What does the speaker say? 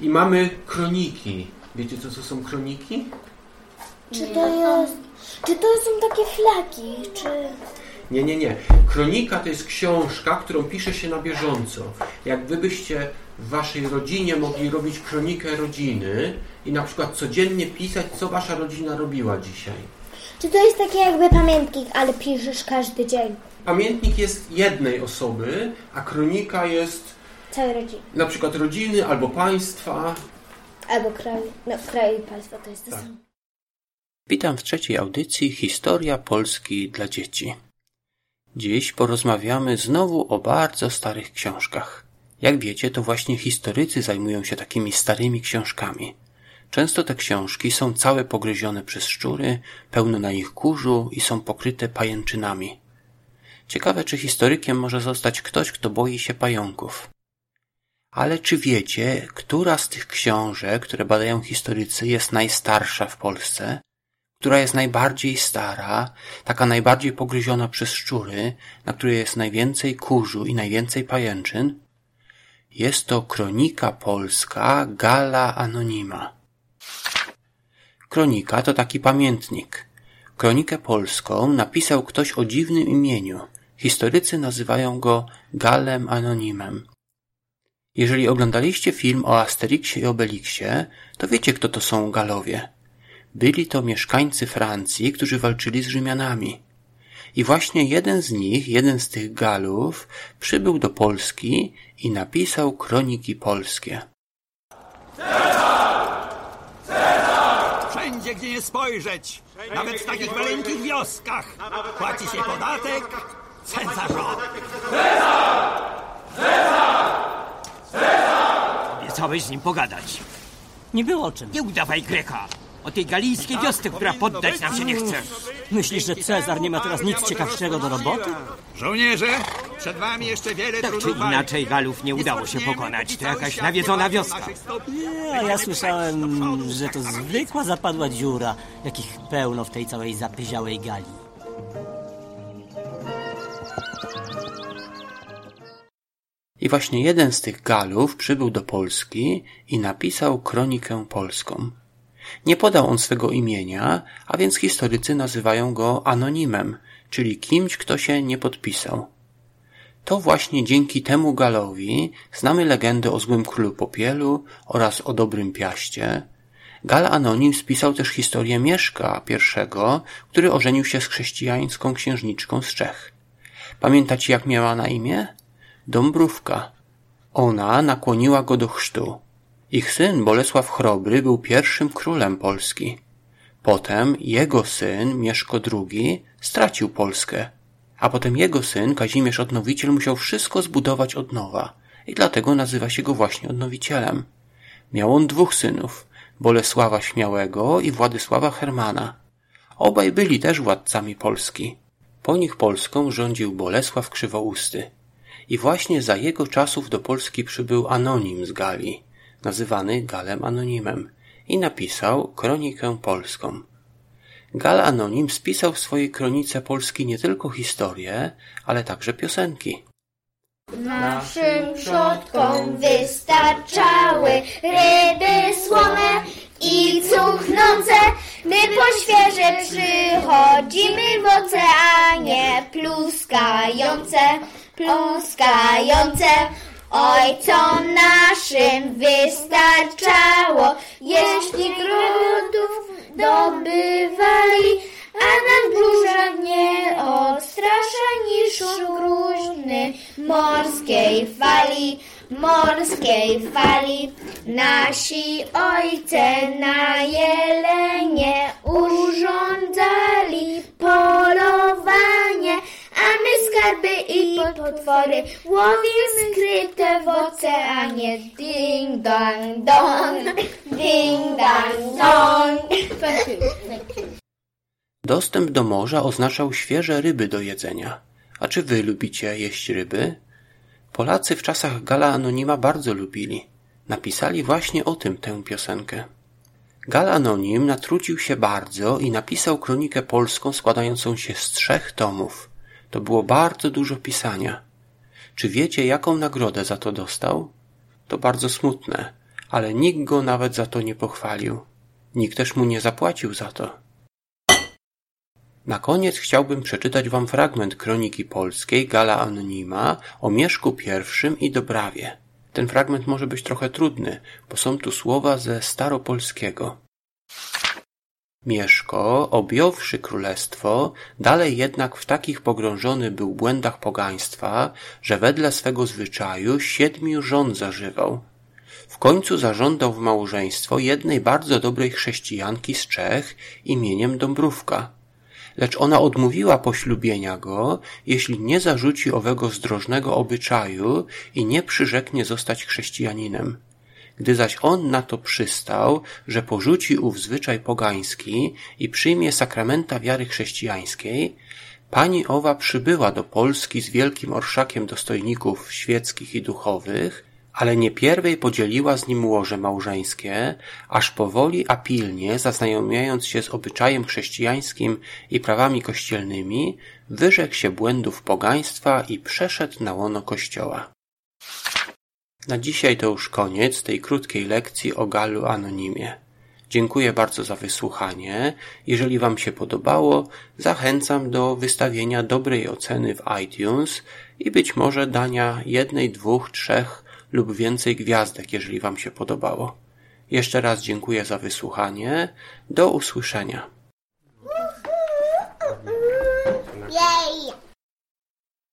I mamy kroniki. Wiecie, co to są kroniki? Czy to jest... Czy to są takie flaki, czy... Nie, nie, nie. Kronika to jest książka, którą pisze się na bieżąco. Jak wy byście w waszej rodzinie mogli robić kronikę rodziny i na przykład codziennie pisać, co wasza rodzina robiła dzisiaj. Czy to jest takie jakby pamiętnik, ale piszesz każdy dzień? Pamiętnik jest jednej osoby, a kronika jest Całej rodziny. na przykład rodziny albo państwa. Albo kraju. No, kraju i państwa to jest to Tak. samo. Witam w trzeciej audycji Historia Polski dla dzieci. Dziś porozmawiamy znowu o bardzo starych książkach. Jak wiecie, to właśnie historycy zajmują się takimi starymi książkami. Często te książki są całe pogryzione przez szczury, pełno na nich kurzu i są pokryte pajęczynami. Ciekawe, czy historykiem może zostać ktoś, kto boi się pająków. Ale czy wiecie, która z tych książek, które badają historycy, jest najstarsza w Polsce? która jest najbardziej stara, taka najbardziej pogryziona przez szczury, na której jest najwięcej kurzu i najwięcej pajęczyn, jest to kronika polska Gala Anonima. Kronika to taki pamiętnik. Kronikę polską napisał ktoś o dziwnym imieniu. Historycy nazywają go Galem Anonimem. Jeżeli oglądaliście film o Asterixie i Obelixie, to wiecie, kto to są Galowie. Byli to mieszkańcy Francji, którzy walczyli z Rzymianami. I właśnie jeden z nich, jeden z tych Galów, przybył do Polski i napisał kroniki polskie. Wszędzie, gdzie nie spojrzeć, nawet w takich maleńkich wioskach, płaci się podatek Cezarzowi. Obiecałeś z nim pogadać. Nie było o czym. Nie udawaj Greka. O tej galijskiej wiosce, która poddać nam się nie chce. Myślisz, że Cezar nie ma teraz nic ciekawszego do roboty? Żołnierze, przed wami jeszcze wiele tak czy inaczej Galów nie udało się pokonać. To jakaś nawiedzona wioska. Nie, a ja słyszałem, że to zwykła zapadła dziura, jakich pełno w tej całej zapyziałej gali. I właśnie jeden z tych Galów przybył do Polski i napisał kronikę polską. Nie podał on swego imienia, a więc historycy nazywają go anonimem, czyli kimś, kto się nie podpisał. To właśnie dzięki temu Galowi znamy legendę o złym królu Popielu oraz o dobrym Piaście. Gal Anonim spisał też historię Mieszka I, który ożenił się z chrześcijańską księżniczką z Czech. Pamiętacie jak miała na imię? Dąbrówka. Ona nakłoniła go do chrztu. Ich syn Bolesław Chrobry był pierwszym królem Polski. Potem jego syn Mieszko II stracił Polskę, a potem jego syn Kazimierz Odnowiciel musiał wszystko zbudować od nowa i dlatego nazywa się go właśnie Odnowicielem. Miał on dwóch synów, Bolesława Śmiałego i Władysława Hermana. Obaj byli też władcami Polski. Po nich Polską rządził Bolesław Krzywousty. I właśnie za jego czasów do Polski przybył anonim z Galii, nazywany Galem Anonimem, i napisał kronikę polską. Gal Anonim spisał w swojej kronice Polski nie tylko historię, ale także piosenki. Naszym przodkom wystarczały ryby słone i cuchnące. My po świeże przychodzimy w oceanie pluskające, pluskające. Ojcom naszym wystarczało, jeśli grudów dobywali, a nas burza nie odstrasza niż gruźny morskiej fali, morskiej fali. Nasi ojce na jelenie urządzali polowanie, potwory skryte w oceanie. Ding dong dong, ding dong dong. Dostęp do morza oznaczał świeże ryby do jedzenia. A czy wy lubicie jeść ryby? Polacy w czasach Gala Anonima bardzo lubili. Napisali właśnie o tym tę piosenkę. Gal Anonim natrudził się bardzo i napisał kronikę polską składającą się z trzech tomów. To było bardzo dużo pisania. Czy wiecie, jaką nagrodę za to dostał? To bardzo smutne, ale nikt go nawet za to nie pochwalił. Nikt też mu nie zapłacił za to. Na koniec chciałbym przeczytać wam fragment kroniki polskiej Gala Anonima o Mieszku I i Dobrawie. Ten fragment może być trochę trudny, bo są tu słowa ze staropolskiego. Mieszko, objąwszy królestwo, dalej jednak w takich pogrążony był błędach pogaństwa, że wedle swego zwyczaju siedmiu żon zażywał. W końcu zażądał w małżeństwo jednej bardzo dobrej chrześcijanki z Czech imieniem Dąbrówka. Lecz ona odmówiła poślubienia go, jeśli nie zarzuci owego zdrożnego obyczaju i nie przyrzeknie zostać chrześcijaninem. Gdy zaś on na to przystał, że porzuci ów zwyczaj pogański i przyjmie sakramenta wiary chrześcijańskiej, pani owa przybyła do Polski z wielkim orszakiem dostojników świeckich i duchowych, ale nie pierwej podzieliła z nim łoże małżeńskie, aż powoli a pilnie, zaznajomiając się z obyczajem chrześcijańskim i prawami kościelnymi, wyrzekł się błędów pogaństwa i przeszedł na łono kościoła. Na dzisiaj to już koniec tej krótkiej lekcji o Galu Anonimie. Dziękuję bardzo za wysłuchanie. Jeżeli Wam się podobało, zachęcam do wystawienia dobrej oceny w iTunes i być może dania jednej, dwóch, trzech lub więcej gwiazdek, jeżeli Wam się podobało. Jeszcze raz dziękuję za wysłuchanie. Do usłyszenia.